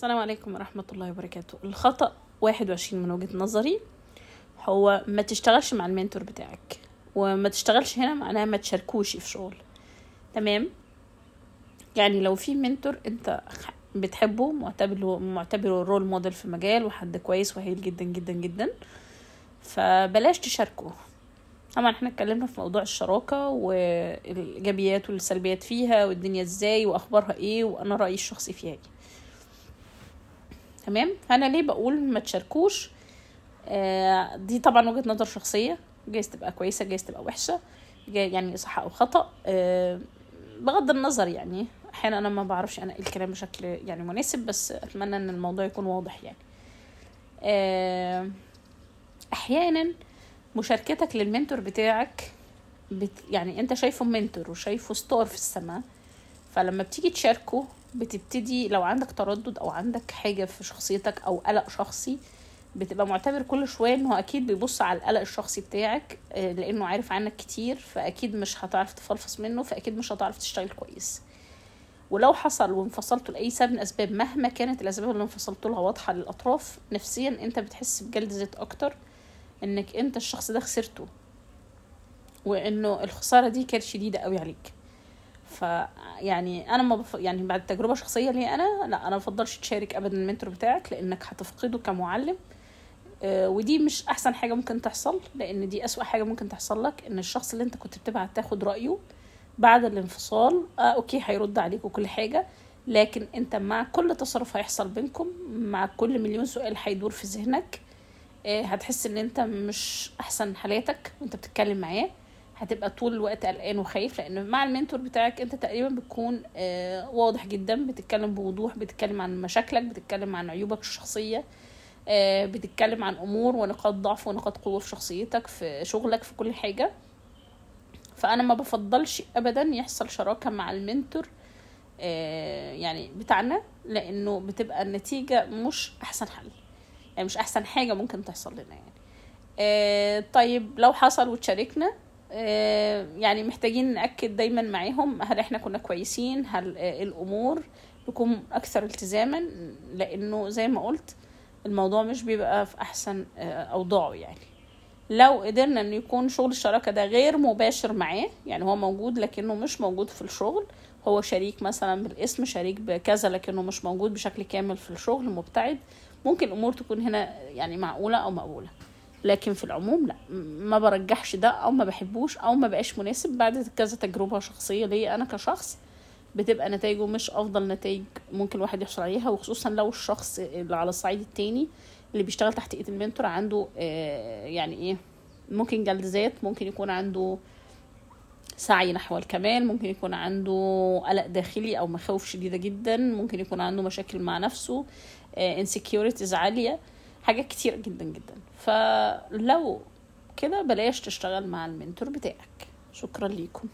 السلام عليكم ورحمة الله وبركاته. الخطأ واحد وعشرين من وجهة نظري هو ما تشتغلش مع ال mentor بتاعك وما تشتغلش هنا معناها ما تشاركوش في شغل. تمام؟ يعني لو في mentor انت بتحبه معتبره معتبره role model في المجال وحد كويس وهايل جدا جدا جدا فبلاش تشاركه طبعا إحنا اتكلمنا في موضوع الشراكة والإيجابيات والسلبيات فيها والدنيا إزاي وأخبارها إيه وأنا رأيي الشخصي فيها إيه. تمام؟ فأنا ليه بقول ما تشاركوش؟ آه دي طبعا وجهة نظر شخصية. جايز تبقى كويسة جايز تبقى وحشة جاي يعني صح أو خطأ. آه بغض النظر يعني. أحيانا أنا ما بعرفش أنا الكلام بشكل يعني مناسب بس أتمنى إن الموضوع يكون واضح يعني. آه أحيانا مشاركتك للمنتور بتاعك بت يعني أنت شايفه منتور وشايفه ستار في السماء فلما بتيجي تشاركه بتبتدي لو عندك تردد أو عندك حاجة في شخصيتك أو قلق شخصي بتبقى معتبر كل شوية إنه أكيد بيبص على القلق الشخصي بتاعك آه، لأنه عارف عنك كتير فأكيد مش هتعرف تفلفص منه فأكيد مش هتعرف تشتغل كويس. ولو حصل وانفصلتوا لأي سبب من الأسباب مهما كانت الأسباب اللي انفصلتوا لها واضحة للأطراف نفسيا أنت بتحس بجلد ذات أكتر إنك أنت الشخص ده خسرته وإنه الخسارة دي كانت شديدة قوي عليك. ف يعني أنا ما بف... يعني بعد تجربة شخصية لي أنا لا أنا ما بفضلش تشارك ابدا ال mentor بتاعك لأنك هتفقده كمعلم. آه، ودي مش أحسن حاجة ممكن تحصل لأن دي أسوأ حاجة ممكن تحصل لك إن الشخص اللي أنت كنت بتبعت تاخد رأيه بعد الانفصال. آه okay هيرد عليك وكل حاجة لكن أنت مع كل تصرف هيحصل بينكم مع كل مليون سؤال هيدور في ذهنك آه هتحس إن أنت مش أحسن حالاتك وأنت بتتكلم معاه. هتبقى طول الوقت قلقان وخايف لأن مع المنتور بتاعك أنت تقريبا بتكون آه واضح جدا بتتكلم بوضوح بتتكلم عن مشاكلك بتتكلم عن عيوبك الشخصية آه، بتتكلم عن أمور ونقاط ضعف ونقاط قوه في شخصيتك في شغلك في كل حاجة. فأنا ما بفضلش ابدا يحصل شراكة مع المنتور آه، يعني بتاعنا لأنه بتبقى النتيجة مش أحسن حل. يعني مش أحسن حاجة ممكن تحصل لنا يعني. طيب لو حصل وتشاركنا يعني محتاجين نأكد دايما معاهم هل إحنا كنا كويسين هل آه، الأمور نكون أكثر التزاما لأنه زي ما قلت الموضوع مش بيبقى في أحسن آه، أوضاعه يعني. لو قدرنا ان يكون شغل الشراكة ده غير مباشر معاه يعني هو موجود لكنه مش موجود في الشغل هو شريك مثلا بالاسم شريك بكذا لكنه مش موجود بشكل كامل في الشغل مبتعد ممكن الأمور تكون هنا يعني معقولة أو مقبولة. لكن في العموم لا. ما برجحش ده أو ما بحبوش أو ما بقاش مناسب بعد كذا تجربة شخصية ليا أنا كشخص بتبقى نتائجه مش أفضل نتائج ممكن الواحد يحصل عليها وخصوصا لو الشخص اللي على الصعيد التاني اللي بيشتغل تحت إيد المنتور عنده آه، يعني إيه ممكن جلد ذات ممكن يكون عنده سعي نحو الكمال ممكن يكون عنده قلق داخلي أو مخاوف شديدة جدا ممكن يكون عنده مشاكل مع نفسه insecurities عالية. حاجات كتير جدا جدا. فلو كده بلاش تشتغل مع ال mentor بتاعك. شكرا ليكم.